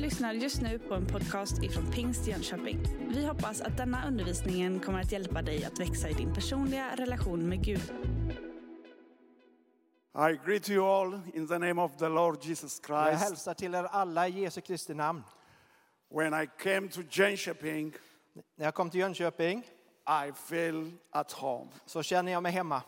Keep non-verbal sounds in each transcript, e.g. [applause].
lyssnar just nu på en podcast ifrån Pingst Jönköping. Vi hoppas att denna undervisning kommer att hjälpa dig att växa i din personliga relation med Gud. I greet you all in the name of the Lord Jesus Jag Christ. hälsar till er alla i Jesu Kristi namn. When I came to Jönköping, När jag kom till Jönköping I feel at home. så känner jag mig hemma.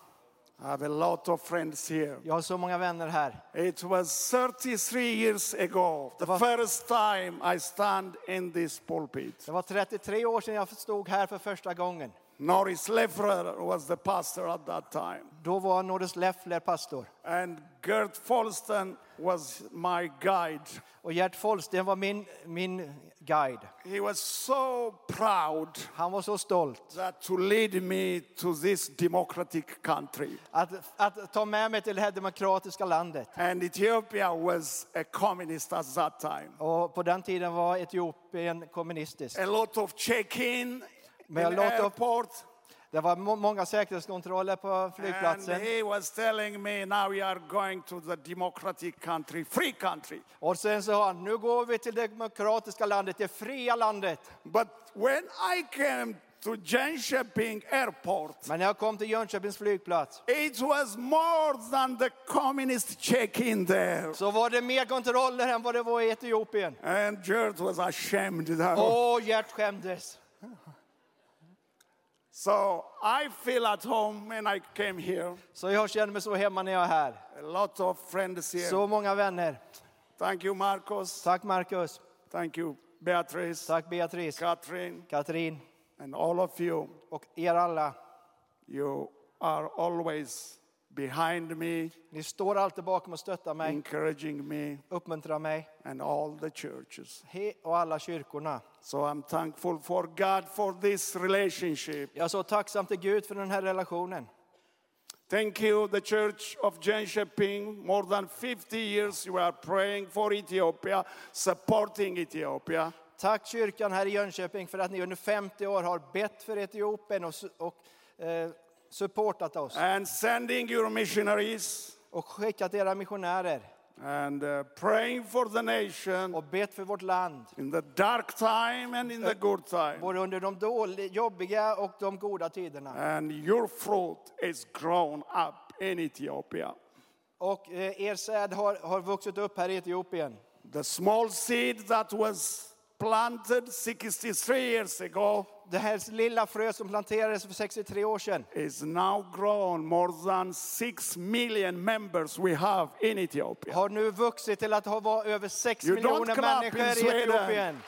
I have a lot of friends here. Jag har så många vänner här. It was 33 years ago, the var- first time I stand in this pulpit. Det var 33 år sedan jag stod här för första gången. Norris Leffler was the pastor at that time. Då var Norris Leffler pastor. And Gert Folsten was my guide. Och Gert Folsten var min, min guide. He was so proud Han var så stolt that to lead me to this democratic country. att, att ta med mig till det här demokratiska landet. And Ethiopia was a communist at that time. Och på den tiden var Etiopien kommunistiskt. A lot of check-in Med in a lot of- airport. Det var må- många säkerhetskontroller på And flygplatsen. he was telling me, now we are going to the democratic country, free country. Och sen sa han, nu går vi till det demokratiska landet, det fria landet. But when I came to Jönköping airport, Men när jag kom till Jönköpings flygplats it was more than the communist check-in there. så var det mer kontroller än vad det var i Etiopien. And Gert was ashamed. Åh, Gert skämdes. So I feel at home when I came here. Så jag känner mig så hemma när jag är här. A lot of friends here. Så många vänner. Thank you, Marcos. Tack Marcus. Thank you, Beatrice, Tack Beatrice. Catherine, Katrin. and all of you. Och er alla. You are always behind me, Ni står alltid bakom och stöttar mig, encouraging me, uppmuntrar mig. and all the churches. He och alla kyrkorna. So I'm thankful for God for this relationship. Jag är så tacksam till Gud för den här relationen. Thank you, the Church of Jönköping. More than 50 years you are praying for Ethiopia, supporting Ethiopia. Tack kyrkan här i Jönköping för att ni under 50 år har bett för Etiopien och, och eh, supportat oss. and sending your missionaries Och skickat era missionärer and uh, praying for the nation och bett för vårt land. in the dark time and in the good time. Både under de dåliga, jobbiga och de goda tiderna. And your fruit is grown up in Ethiopia. Och eh, er säd har, har vuxit upp här i Etiopien. The small seed that was planted 63 years ago Det här lilla frö som planterades för 63 år sedan is now grown more than 6 million members we have in Ethiopia. har nu vuxit till att ha över 6 You don't miljoner in människor i. Etiopien.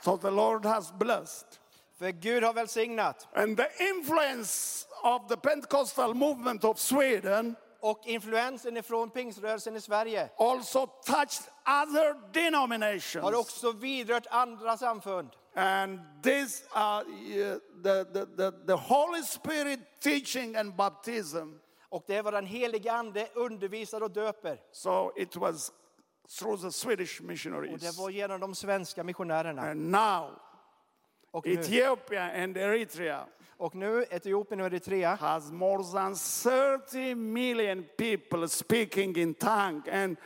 So the Lord has blessed. För Gud har välsignat. And the influence of the Pentecostal movement of Sweden Och influensen ifrån pingströrelsen i Sverige also touched other har denominations. också vidrört andra samfund. And this, uh, the, the, the, the Holy Spirit teaching and baptism. Och det är vad den helige ande undervisar och döper. So it was through the Swedish Och missionaries. det var genom de svenska missionärerna. And now, Och Ethiopia and Eritrea och nu Etiopien och Eritrea has more than 30 million people speaking in tongue and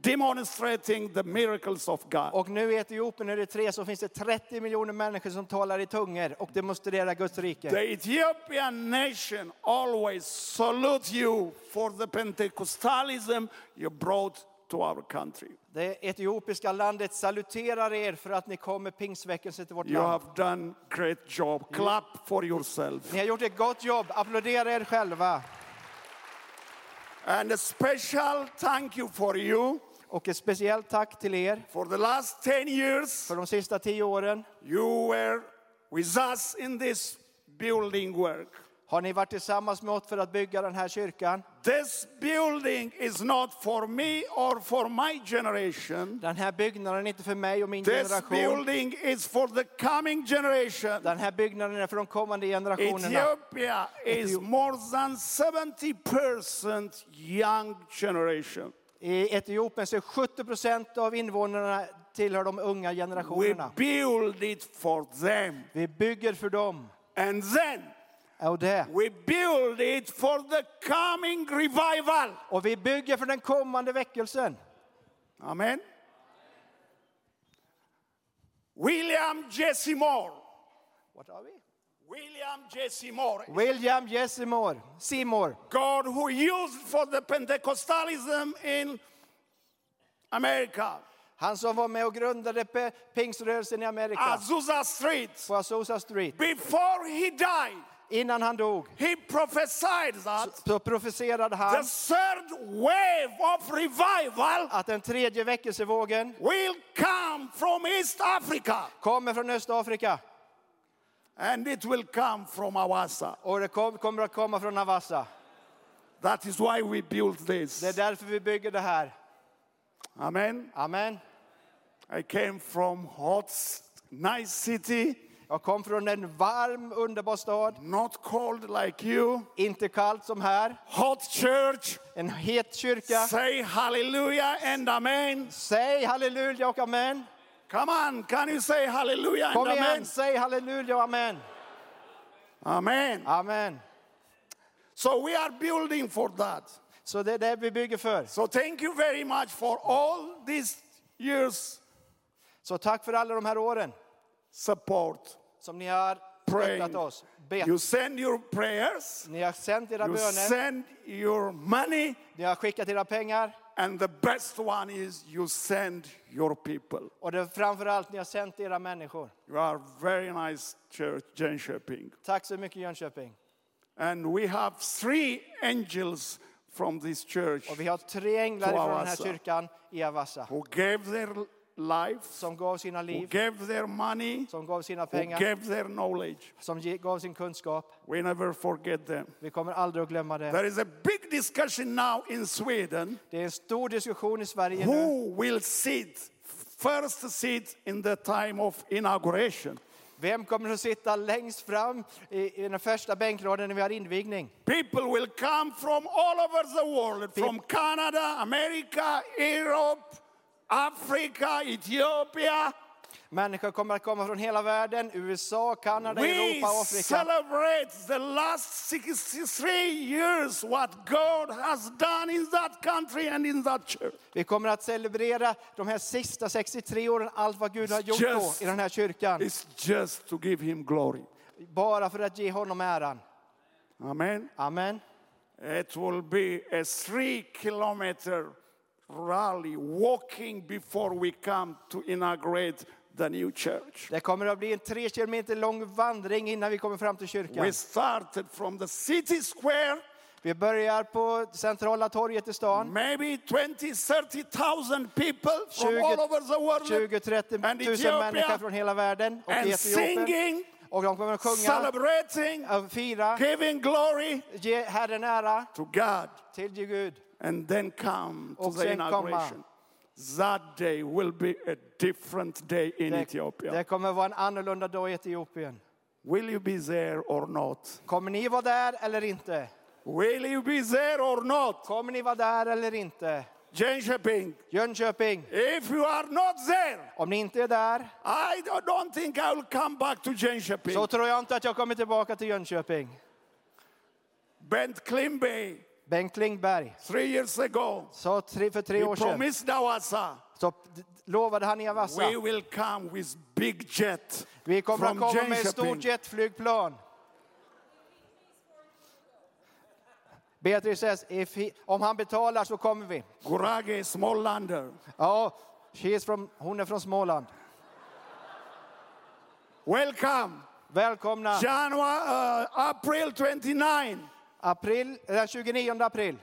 demonstrating the miracles of God. Och nu i Etiopien och Eritrea så finns det 30 miljoner människor som talar i tungor och demonstrerar Guds rike. The Ethiopian nation always salute you for the Pentecostalism you brought to our country. Det etiopiska landet saluterar er för att ni kom med pingstväckelse till vårt You land. have done great job. Clap for yourself. Ni har gjort ett gott jobb. Applådera er själva. And a special thank you for you. Och ett speciellt tack till er For the last 10 years, för de sista tio åren. you were with us in this building work. Har ni varit tillsammans med oss för att bygga den här kyrkan? This building is not for me or for my generation. Den här byggnaden är inte för mig och min This generation. building is for the coming generation. Den här byggnaden är för de kommande generationerna. Ethiopia is more than 70% young generation. I Etiopien så är 70 procent av invånarna tillhör de unga We generationerna. build it for them. Vi bygger för dem. And then Och det. We build it for the coming revival. Och vi bygger för den kommande väckelsen. Amen. William Jesse Moore. Vart har vi? William Jesse Moore. William Jesse Moore, Seymour. God who used for the Pentecostalism in America. Han som var med och grundade pingströrelsen i Amerika. Azusa Street. På Azusa Street. Before he died, Innan han dog he prophesied that så profeterade the han third wave of revival att den tredje väckelsevågen will come from East Africa kommer från Östafrika. and it will come from Awasa. Och det kom, kommer att komma från Navassa. That is why we built this. Det är därför vi bygger det här. Amen. Amen. I came from hot, nice city, Jag kom från en varm, underbar stad. not cold like you. Inte kallt som här. Hot church. En het kyrka. Say hallelujah and amen. Säg halleluja och amen. Come on, can you say hallelujah and Kom igen, amen? säg halleluja och amen. Amen. Amen. So we are building for that. Så det är det vi bygger för. So thank you very much for all these years Så tack för alla de här åren support, som ni har stöttat oss. Bett. You send your prayers, Ni har sänt era you böner. send your money, Ni har skickat era pengar. and the best one is you send your people. Och det framförallt ni har sänt era människor. You are very nice church, Jönköping. Tack så mycket Jönköping. And we have three angels from this church Och vi har tre änglar från den här kyrkan i Avassa. who gave their life, Som gav sina who liv, gave their money, som gav sina who pengar, gave their knowledge. som ge- gav sin kunskap. We never forget them. Vi kommer aldrig att glömma det. There is a big discussion now in Sweden Det är en stor diskussion i Sverige nu. who will sit first seat in the time of inauguration. Vem kommer att sitta längst fram i, i den första bänkraden när vi har invigning? People will come from all over the world, from Canada, America, Europe, Africa, Ethiopia. Människor kommer att komma från hela världen, USA, Kanada, We Europa och Afrika. celebrate the last 63 years what God has done in that country and in that church. Vi kommer att celebrera de här sista 63 åren, allt vad Gud har gjort då Just- i den här kyrkan. It's just to give him glory. Bara för att ge honom äran. Amen. Amen. It will be a three kilometer rally walking before we come to inaugurate the new church. Det kommer att bli en tre kilometer lång vandring innan vi kommer fram till kyrkan. We started from the city square, Vi börjar på centrala torget i stan. maybe 20, 30,000 people from 20 all over the world 20-30 and 000 Ethiopia människor från hela världen och and Etiopien. singing, Och de kommer att sjunga, celebrating, fira, giving glory ge Herren ära to God, till Gud. And then come to the inauguration. That day will be a different day in Det, Ethiopia. det kommer vara en annorlunda dag i Etiopien. Will you be there or not? Kommer ni vara där eller inte? Will you be there or not? Kommer ni vara där eller inte? Jönköping, Jönköping, if you are not there, om ni inte är där I don't think I will come back to Jönköping. så tror jag inte att jag kommer tillbaka till Jönköping. Bent Klimby, Bengt Klingberg three years ago, sa tre, för tre he år sedan promised så d- lovade han i Avassa. we will come with big jet Vi kommer att from komma med ett stort jetflygplan. Beatrice says, if he, om han betalar så kommer vi. Gurage Smålander. Ja, she is from, hon är från Småland. Welcome. Välkomna. January, uh, April 29. April, den 29 april.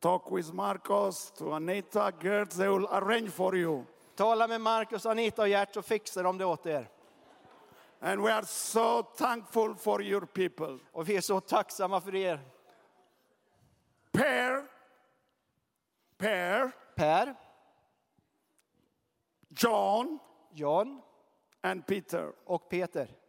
Talk with Marcos, to Anita, Gert, they will arrange for you. Tala med Markus, Anita och Gert så fixar de det åt er. And we are so thankful for your people. Och vi är så tacksamma för er. Per, Per, Per, John, John and Peter. och Peter.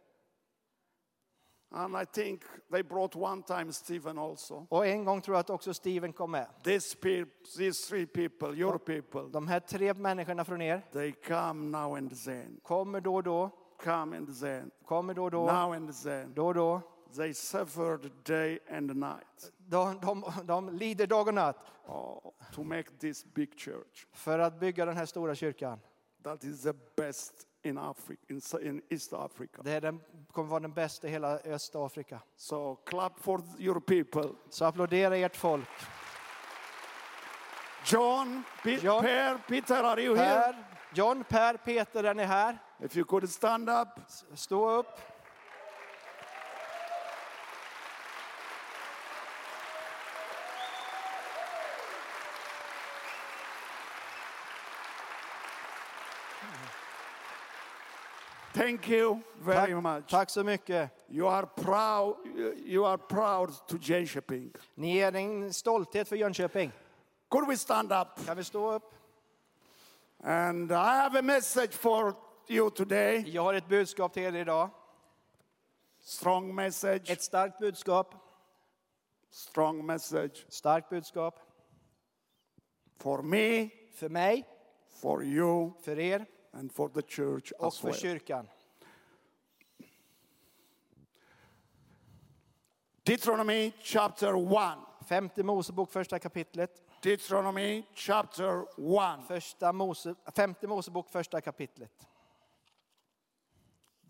And I think they brought one time Stephen also. Och en gång tror jag att också Steven kom med. These, pe- these three people, your people, De här tre människorna från er they come now and then. kommer då och då. come and then, kommer då och då, now and then. då och då. They suffered day and night De, de, de lider dag och natt oh, to make this big church. för att bygga den här stora kyrkan. That is the best in Africa, in, in East Africa. Det är den, kommer vara den bästa i hela Östafrika. So clap for your people. Så applådera ert folk. John, Pe- John. Per, Peter, are you here? Per, John, Per, Peter, är ni här? If you could stand up. Stå upp. Thank you very Tack, much. tack så mycket. You are proud. You are proud to Jönköping. Ni är en stolthet för Jönköping. Could we stand up? Kan vi stå upp? And I have a message for you today. Jag har ett budskap till er idag. Strong message. Ett starkt budskap. Strong message Starkt budskap. for me, För mig, for you, för er and for the church och för well. kyrkan. Deuteronomy chapter 1. Femte Mosebok, första kapitlet. Deuteronomy chapter 1. Första Mose, femte Mosebok, första kapitlet.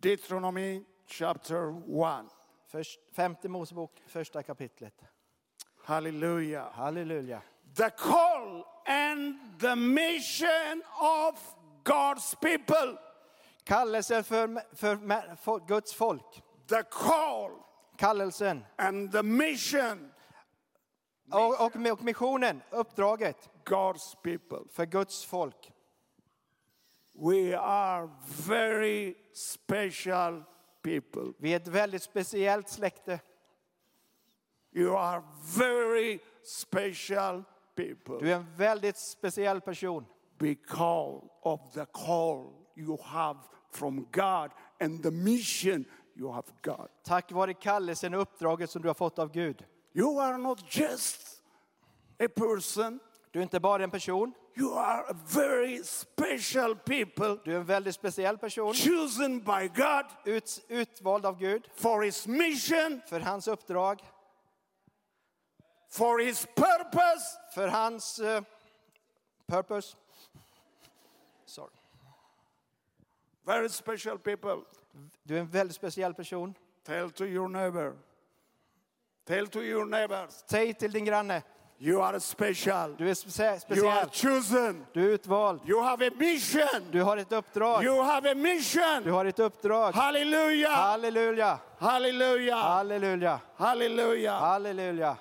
Deuteronomy chapter 1. Först, femte Mosebok, första kapitlet. Hallelujah. Halleluja. The call and the mission of God's people. Kallelsen för, för, för Guds folk. The call Kallelsen and the mission och, och, och missionen, uppdraget God's people. för Guds folk. We are very special people. Vi är ett väldigt speciellt släkte. You are very special people Du är en väldigt speciell person. Because of the call you have from God and the mission you have got. Tack vare kallelsen och uppdraget som du har fått av Gud. You are not just a person, Du är inte bara en person, you are a very special people du är en väldigt speciell person. chosen by God Ut, utvald av Gud for his mission, för hans uppdrag, for his purpose. för hans eh, purpose. Sorry. Very special people. Du är en väldigt speciell person. Tell to your neighbor. Tell to your neighbors. Säg till din granne, You are special. du är spe- You are speciell. chosen. Du är utvald. You have a mission. Du har ett uppdrag. You have a Du mission. har ett uppdrag. Hallelujah. Halleluja, Hallelujah. halleluja, Hallelujah. halleluja.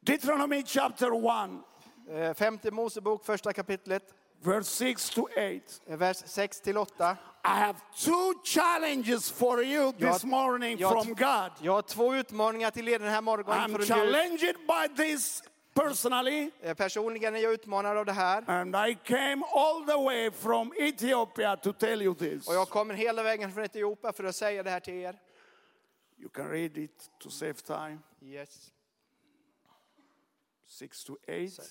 Deuteronomy chapter 1, Eh, Femte Mosebok, första kapitlet, verse 6 to 8. eh, vers 6 till 8. I have two challenges for you this morning jag- from God. Jag har två utmaningar till er den här morgonen I'm från Gud. challenged by this personally, Eh, Personligen är jag utmanad av det här. and I came all the way from Ethiopia to tell you this. Och jag kommer hela vägen från Etiopien för att säga det här till er. You can read it to save time. Yes. 6 to 8.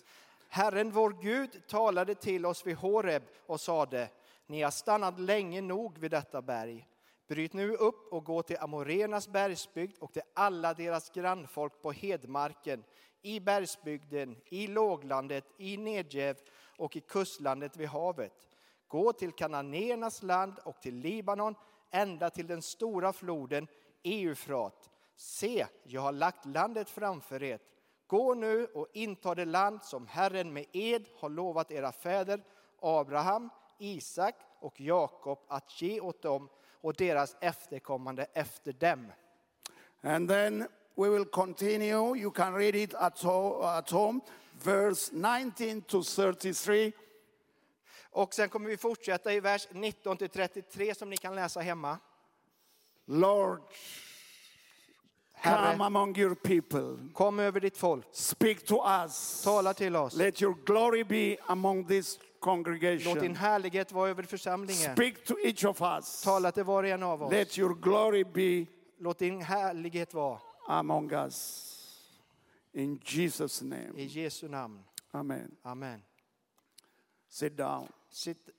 Herren vår Gud talade till oss vid Horeb och sade, ni har stannat länge nog vid detta berg. Bryt nu upp och gå till Amorenas bergsbygd och till alla deras grannfolk på hedmarken, i bergsbygden, i låglandet, i Negev och i kustlandet vid havet. Gå till Kananéernas land och till Libanon, ända till den stora floden Eufrat. Se, jag har lagt landet framför er. Gå nu och inta det land som Herren med ed har lovat era fäder Abraham, Isak och Jakob att ge åt dem och deras efterkommande efter dem. And then we will continue. You can read it at, ho- at home. Verse 19 to 33. Och sen kommer vi fortsätta i vers 19 till 33 som ni kan läsa hemma. Lord, come Herre, among your people. kom över ditt folk, Speak to us. tala till oss. Let your glory be among this Låt din congregation. härlighet vara över församlingen. Speak to each of us. Tala till var och en av oss. Let your glory be Låt din härlighet vara among us. In Jesus' name. i Jesu namn. Amen. Amen. Sit down. Sitt,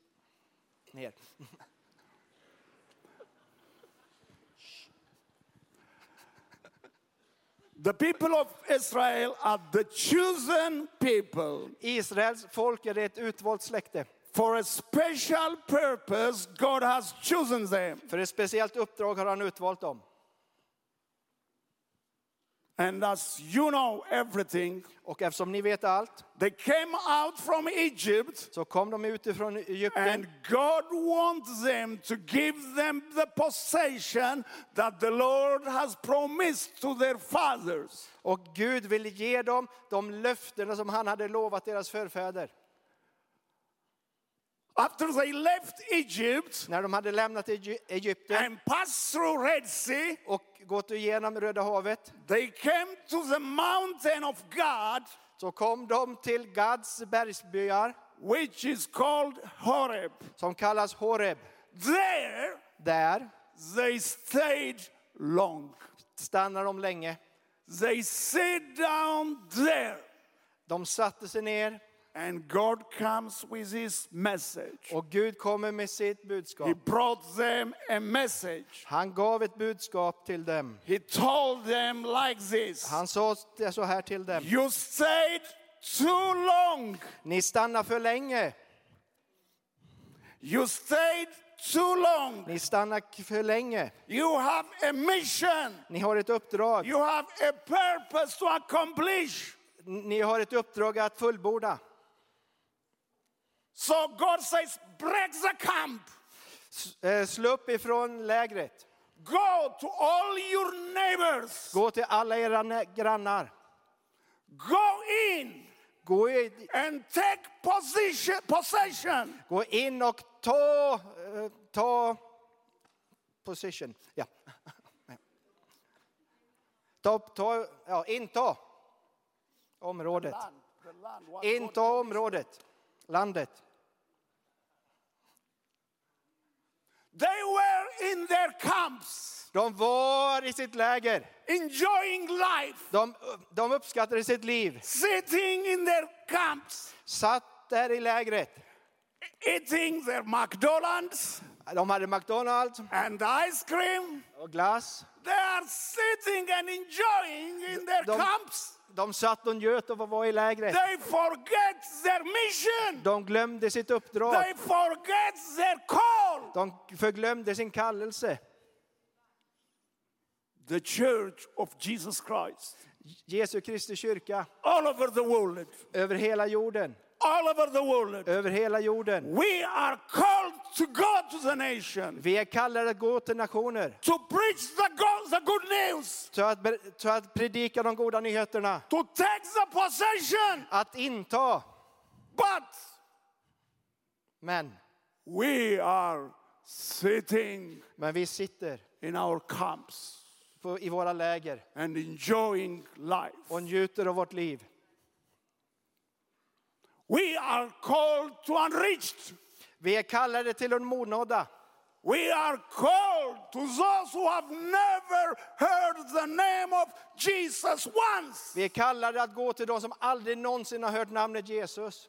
ner. [laughs] The people of Israel are the chosen people Israels folk är ett utvalt släkte. for a special purpose. God has chosen them. För ett speciellt uppdrag har han utvalt dem. And as you know everything, Och eftersom ni vet allt they came out from Egypt så kom de utifrån Egypten and God wants them to give them the possession that the Lord has promised to their fathers. och Gud ville ge dem de löftena som han hade lovat deras förfäder. After they left Egypt När de hade lämnat Egy- Egypten and passed through Red Sea, och gått igenom Röda havet they came to the mountain of God, så kom de till Gads bergsbyar which is called Horeb. som kallas Horeb. There Där they stayed long. stannar de länge. They sit down there, De satte sig ner and God comes with his message. och Gud kommer med sitt He budskap. brought them a message. Han gav ett budskap till dem. He told them like this Han sa så här till dem. You stayed too long. Ni stannar för länge. You stayed too long. Ni stannar för länge. You have a mission. Ni har ett uppdrag. You have a purpose to accomplish. Ni har ett uppdrag att fullborda. So God says, break the camp. Eh, Slå upp ifrån lägret. Go to all your neighbors. Gå till alla era grannar. Go in Gå, i, and take position, possession. gå in och ta, eh, ta position. Ja. Ta, ta, ja, inta området. Inta området, landet. They were in their camps, De var i sitt läger. enjoying life, De, de uppskattade sitt liv. sitting in their camps, Satt där i lägret. eating their McDonald's De hade McDonalds and ice cream. och glass. They are sitting and enjoying in their De- camps. De satt och njöt av att vara i lägret. They forget their mission. De glömde sitt uppdrag. They forget their call. De förglömde sin kallelse. The church of Jesus Christ, Jesu Kristi kyrka all over the world, över hela jorden. All over the world, Över hela jorden. we are called to go to the nation, Vi är kallade att gå till nationer. to preach the, go- the good news, Så att, så att predika de goda nyheterna. to take the possession. Att inta. But Men, we are sitting men vi sitter in our camps på, i våra läger and enjoying life. och njuter av vårt liv. We are called to unreached. Vi är kallade till de monådda. We are called to those who have never heard the name of Jesus once. Vi är kallade att gå till de som aldrig någonsin har hört namnet Jesus.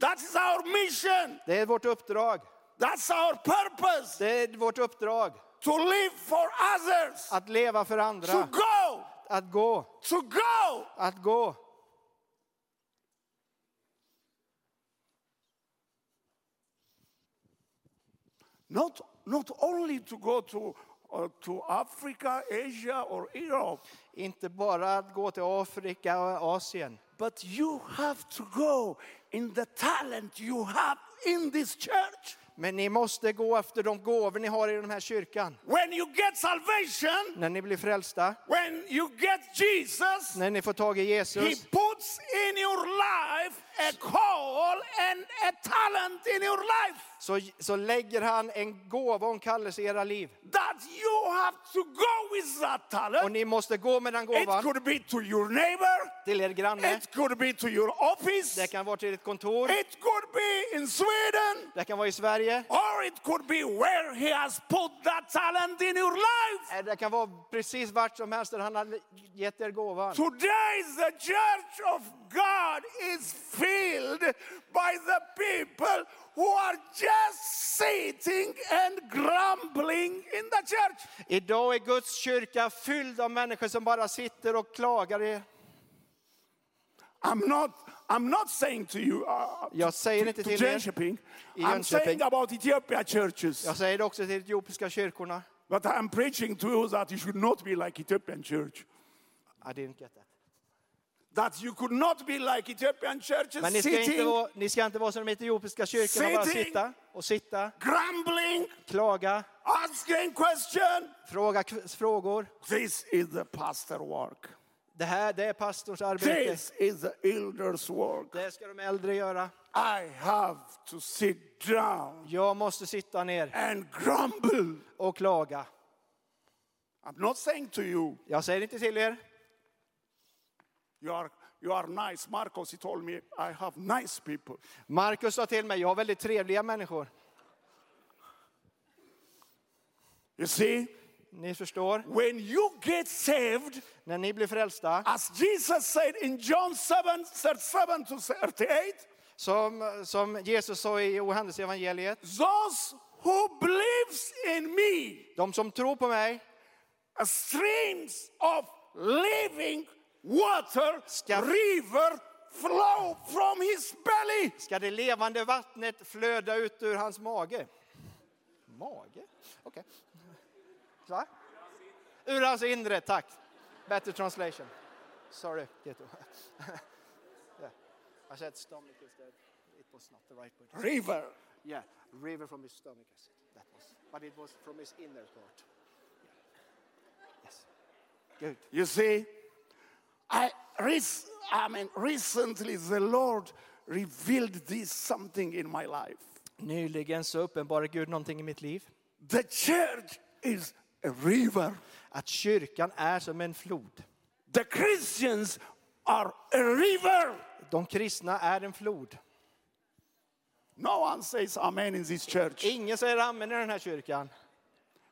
That is our mission. Det är vårt uppdrag. That's our purpose. Det är vårt uppdrag. To live for others. Att leva för To andra. go. Att gå. To go. Att gå. Not, not only to go to, uh, to Africa, Asia, or Europe, Inte bara att gå till Afrika och Asien. but you have to go in the talent you have in this church. Men ni måste gå efter de gåvor ni har i den här kyrkan. When you get salvation, När ni blir frälsta, when you get Jesus, när ni får tag i He Jesus, puts in your life a call and a talent in your life så, så lägger han en gåva och en kallelse i era liv. that you have to go with that Och talent. ni måste gå med den It gåvan. could be to your neighbor, till er granne. It could be to your office. Det kan vara till ett kontor. It could be in Sweden. Det kan vara i Sverige. Or it could be where he has put that talent in your life. Det kan vara precis vart som helst där han har gett er gåvan. Today, the church of God Idag är Guds kyrka fylld av människor som bara sitter och klagar. I'm not, I'm not saying to you, uh, Jag säger to, inte till er. Jönköping, I I'm saying about Ethiopia churches. Jag säger det också till etiopiska kyrkorna. But I'm preaching to you that you should not be like Ethiopian church. I didn't get that. That you could not be like Ethiopian churches Men ni ska, inte sitting, vara, ni ska inte vara som de etiopiska kyrkorna, bara Sitting. sitta och sitta, grumbling, klaga, asking question. fråga frågor. This is the pastor work. Det här det är pastors arbete. This is the elders work. Det ska de äldre göra. I have to sit down Jag måste sitta ner and grumble. och klaga. I'm not saying to you, Jag säger inte till er, you are, you are nice. Marcos, he told me, I have nice people. Markus sa till mig, jag har väldigt trevliga människor. You see, Ni förstår, when you get saved, när ni blir frälsta, as Jesus said in John 7 37 to 38, som, som Jesus sa i Johannes evangeliet, those who believes in me, de som tror på mig a streams of living water, Ska- river flow from his belly. ska det levande vattnet flöda ut ur hans mage. Mage? Okej. Va? Ur hans inre, tack. Better translation. Sorry, Keto. [laughs] yeah. I said stomach instead. It was not the right word. River. Yeah, river from his stomach. I said. That was, but it was from his inner part. Yeah. Yes. Good. You see, I, rec- I mean, recently the Lord revealed this something in my life. Nyligen så uppenbarade Gud någonting i mitt liv. The church is a river. Att kyrkan är som en flod. The Christians are a river. De kristna är en flod. No one says amen in this church. Ingen säger amen i den här kyrkan.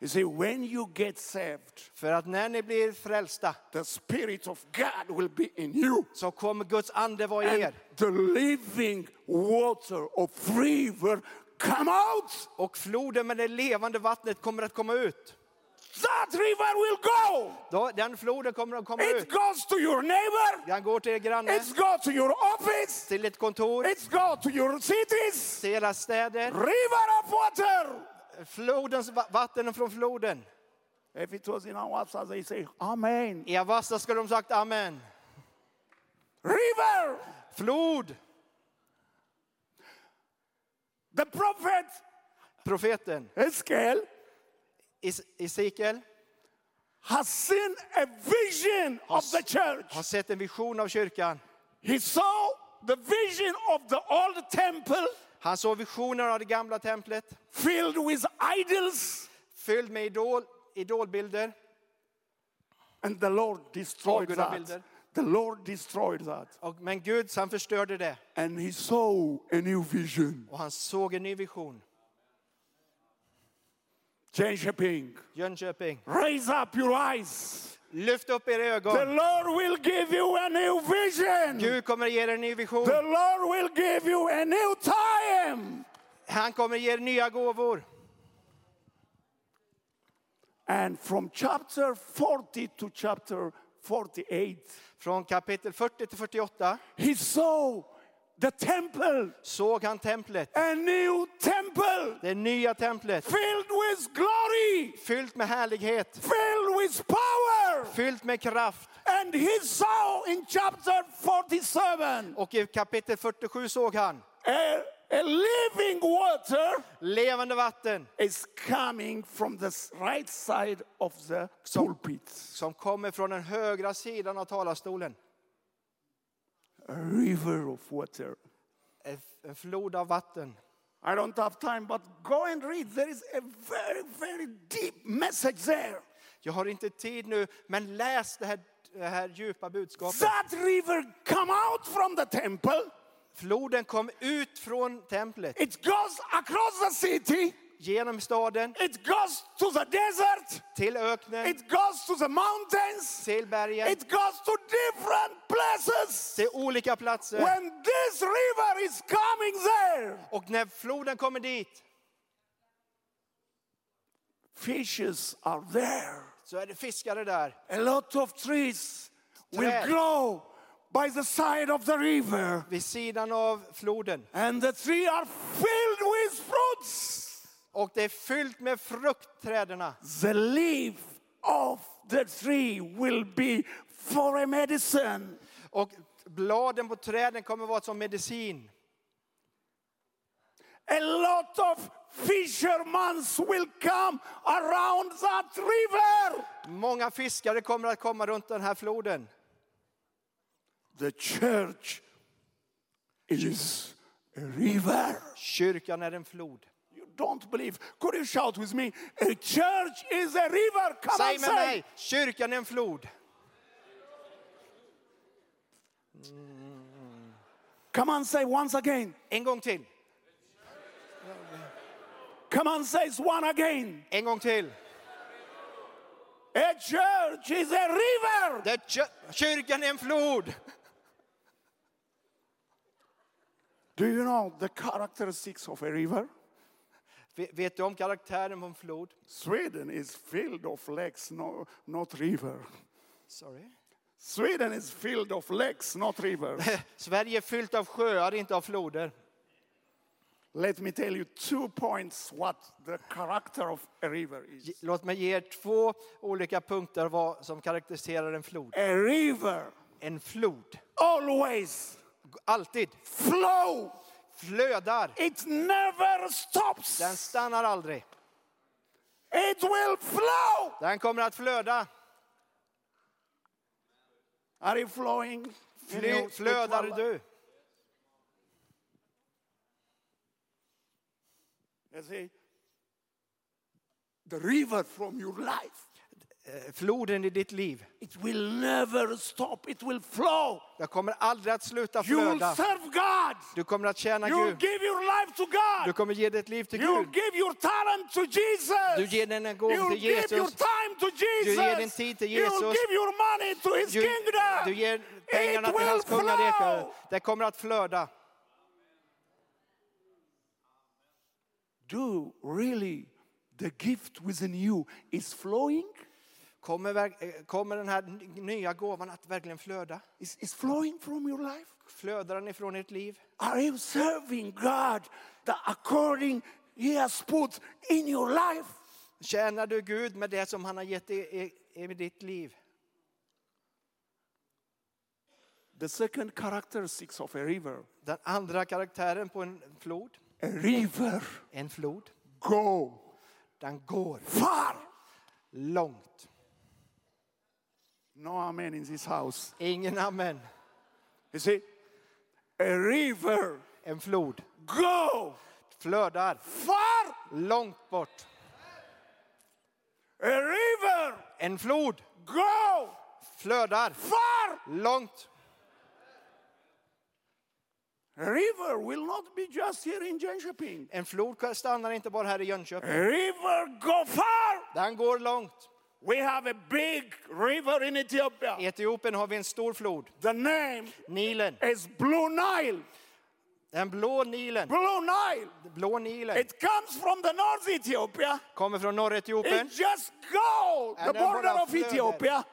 You see, when you get saved, För att när ni blir frälsta the Spirit of God will be in you. så kommer Guds ande vara i er. the living water of river come out. Och floden med det levande vattnet kommer att komma ut. That river will go. Då, den floden kommer att komma It ut. goes to your neighbor. Den går till er granne, It's go to your office. till ett kontor, It's go to your cities. till era städer. River of water. Flodens va- vatten från floden. If it was in Awasa, they say amen. I Avasta skulle de sagt amen. River. Flod! The prophet Profeten Is- Ezekiel has seen a vision of the church. har sett en vision av kyrkan. He saw the vision of the old temple Han såg visioner av det gamla templet filled with idols, fylld med idol, idolbilder. and the Lord destroyed that. The Lord destroyed that. Och, men Gud han förstörde det And he saw a new vision. och han såg en ny vision. Jönköping, Jönköping, raise up your eyes. lyft upp era The ögon. Lord will give you a new vision. Gud kommer ge er en ny vision. The Lord will give you a new time. Han kommer ge er nya gåvor. And from chapter 40 to chapter 48, Från kapitel 40 till 48 he saw the temple, såg han templet. a new temple Det nya templet. filled with glory, Fyllt med härlighet. filled with power. Fyllt med kraft. And he saw in chapter 47 Och i kapitel 47 såg han a, a living water levande vatten is coming from the right side of the pulpit. som kommer från den högra sidan av talarstolen. A river of water. En en flod av vatten. I don't have time, but go and read. There is a very, very deep message there. Jag har inte tid nu, men läs det här det här djupa budskapet. That river come out from the temple. Floden kom ut från templet, It goes across the city. Genom staden, It goes to the desert. till öknen, It goes to the mountains. till bergen, It goes to different places. till olika platser. When this river is coming there, Och när floden kommer dit fishes are there. så är det fiskare där. A lot of trees will Träd. grow by the side of the river. Vid sidan av floden. And the trees are filled with fruits. Och det är fyllt med fruktträden. The leaf of the tree will be for a medicine. Och bladen på träden kommer vara som medicin. A lot of fishermen will come around that river. Många fiskare kommer att komma runt den här floden. The church is a river. Kyrkan är en flod. Don't believe. Could you shout with me? A church is a river. Come Säg on, med say. mig, kyrkan är en flod. Come on, say once again. En gång till, Come on, say it one again. en gång till. A church is a river. The kö- kyrkan är en flod. Do you know the characteristics of a river? Ve- Vet du om karaktären på en flod? Sweden is filled of lakes, no, not river. Sorry. Sweden is filled of lakes, not river. [laughs] Sverige är fyllt av sjöar, inte av floder. Let me tell you two points what the character of a river is. Låt mig ge er två olika punkter vad som karaktäriserar en flod. A river En flod, always alltid flow. Flödar. It never stops. Den stannar aldrig. It will flow. Den kommer att flöda. Are you flowing? in Fly, flödar du? You see, the river from your life, Floden i ditt liv. it will never stop. It will flow. Den kommer aldrig att sluta You will flöda. serve God. Du kommer att tjäna You Gud. give your life to Du God. kommer ge ditt liv till You will Gud. give your talent to Du Jesus. ger en You gåva will till give your Jesus. time to Du ger din Jesus. tid till You will Jesus. give your money to His Du, kingdom. du ger pengarna It till hans kungarike. Det kommer att flöda. Do really the gift within you is flowing? Kommer, eh, kommer den här nya gåvan att verkligen flöda? Is, is flowing from your life? Flödar den ifrån ert liv? Are you serving God the according He has put in your life? Tjänar du Gud med det som han har gett i, i, i ditt liv? The second characteristics of a river. Den andra karaktären på en flod? A river En flod. go Den går far. långt. No amen in this house. Ingen amen. You see, a river En flod go flödar far. långt bort. A river En flod go flödar far. långt. A river will not be just here in Jönköping. En flod stannar inte bara här i Jönköping. A river go far. Den går långt. We have a big river in Ethiopia. I Etiopien har vi en stor flod, The name Nilen. is Blue Nile. Den blå Nilen. Blue Nile. Blå Nilen It comes from the North Ethiopia. kommer från norra Etiopien, It just goes the border of. Ethiopia.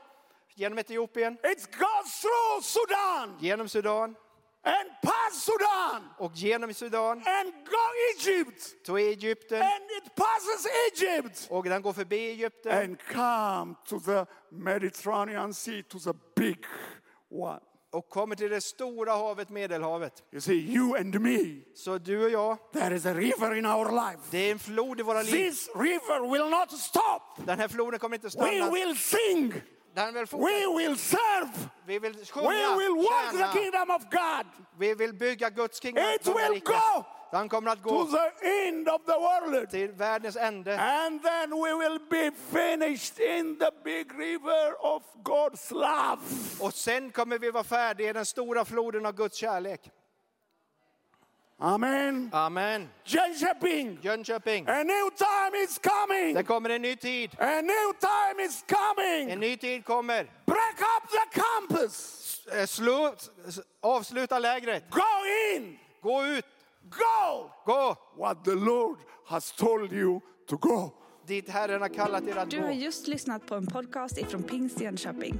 genom Etiopien, It goes through Sudan genom Sudan and past Sudan och genom Sudan and go Egypt till Egypten and it passes Egypt och den går förbi Egypten and come to the Mediterranean Sea to the big one. och kommer till det stora havet Medelhavet. You see, you and me, Så du och jag, there is a river in our life. det är en flod i våra liv. This river will not stop. Den här floden kommer inte We stanna. will sing. We will serve. Vi vill We sjunga, will work the tjäna. kingdom of God. Vi vill bygga Guds kingdom. It will go. Han kommer att to gå the end of the world. till världens ände. And then we will be finished in the big river of God's love. Och sen kommer vi vara färdiga i den stora floden av Guds kärlek. Amen. Amen. Jönköping, Jönköping, a new time is coming. det kommer en ny tid. A new time is En coming. ny tid kommer. Break up the campus. Eh, Slå, s- avsluta lägret. Go in. Gå ut. Go. Gå What the Lord has told you to go. dit Herren har kallat er att Du har gå. just lyssnat på en podcast ifrån Pingst Jönköping.